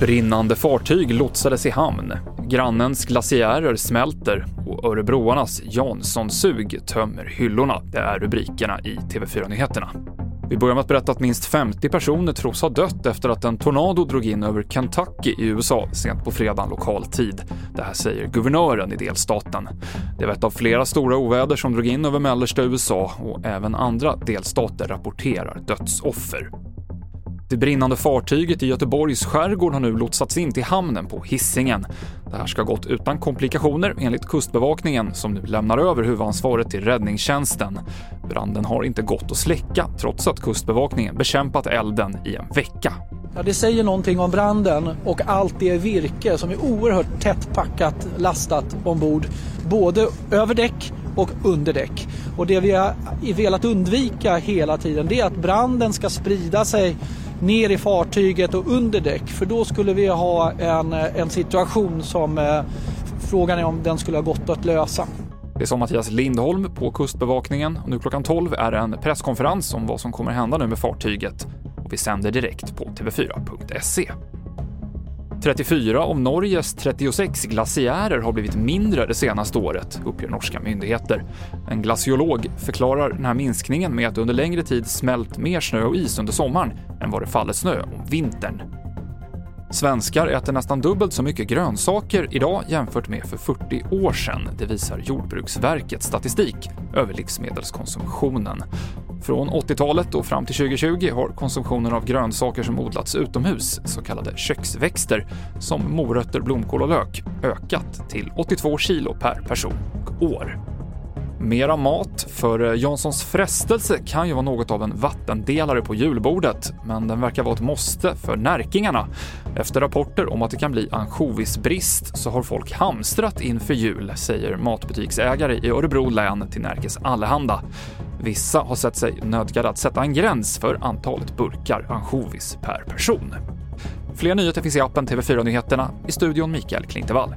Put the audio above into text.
Brinnande fartyg lotsades i hamn, grannens glaciärer smälter och örebroarnas Jansson-sug tömmer hyllorna. Det är rubrikerna i TV4-nyheterna. Vi börjar med att berätta att minst 50 personer tros ha dött efter att en tornado drog in över Kentucky i USA sent på fredagen lokal tid. Det här säger guvernören i delstaten. Det var ett av flera stora oväder som drog in över mellersta USA och även andra delstater rapporterar dödsoffer. Det brinnande fartyget i Göteborgs skärgård har nu lotsats in till hamnen på Hisingen. Det här ska ha gått utan komplikationer enligt Kustbevakningen som nu lämnar över huvudansvaret till räddningstjänsten. Branden har inte gått att släcka trots att Kustbevakningen bekämpat elden i en vecka. Ja, det säger någonting om branden och allt det virke som är oerhört tätt packat, lastat ombord, både över däck och under däck. Och det vi har velat undvika hela tiden det är att branden ska sprida sig ner i fartyget och under däck för då skulle vi ha en, en situation som eh, frågan är om den skulle ha gått att lösa. Det sa Mattias Lindholm på Kustbevakningen nu klockan 12 är det en presskonferens om vad som kommer hända nu med fartyget vi sänder direkt på tv4.se. 34 av Norges 36 glaciärer har blivit mindre det senaste året, uppger norska myndigheter. En glaciolog förklarar den här minskningen med att det under längre tid smält mer snö och is under sommaren än vad det faller snö om vintern. Svenskar äter nästan dubbelt så mycket grönsaker idag jämfört med för 40 år sedan. Det visar Jordbruksverkets statistik över livsmedelskonsumtionen. Från 80-talet och fram till 2020 har konsumtionen av grönsaker som odlats utomhus, så kallade köksväxter, som morötter, blomkål och lök, ökat till 82 kilo per person och år. Mera mat, för eh, Janssons frestelse kan ju vara något av en vattendelare på julbordet, men den verkar vara ett måste för närkingarna. Efter rapporter om att det kan bli ansjovisbrist så har folk hamstrat inför jul, säger matbutiksägare i Örebro län till Närkes Allehanda. Vissa har sett sig nödgade att sätta en gräns för antalet burkar ansjovis per person. Fler nyheter finns i appen TV4 Nyheterna, i studion Mikael Klintevall.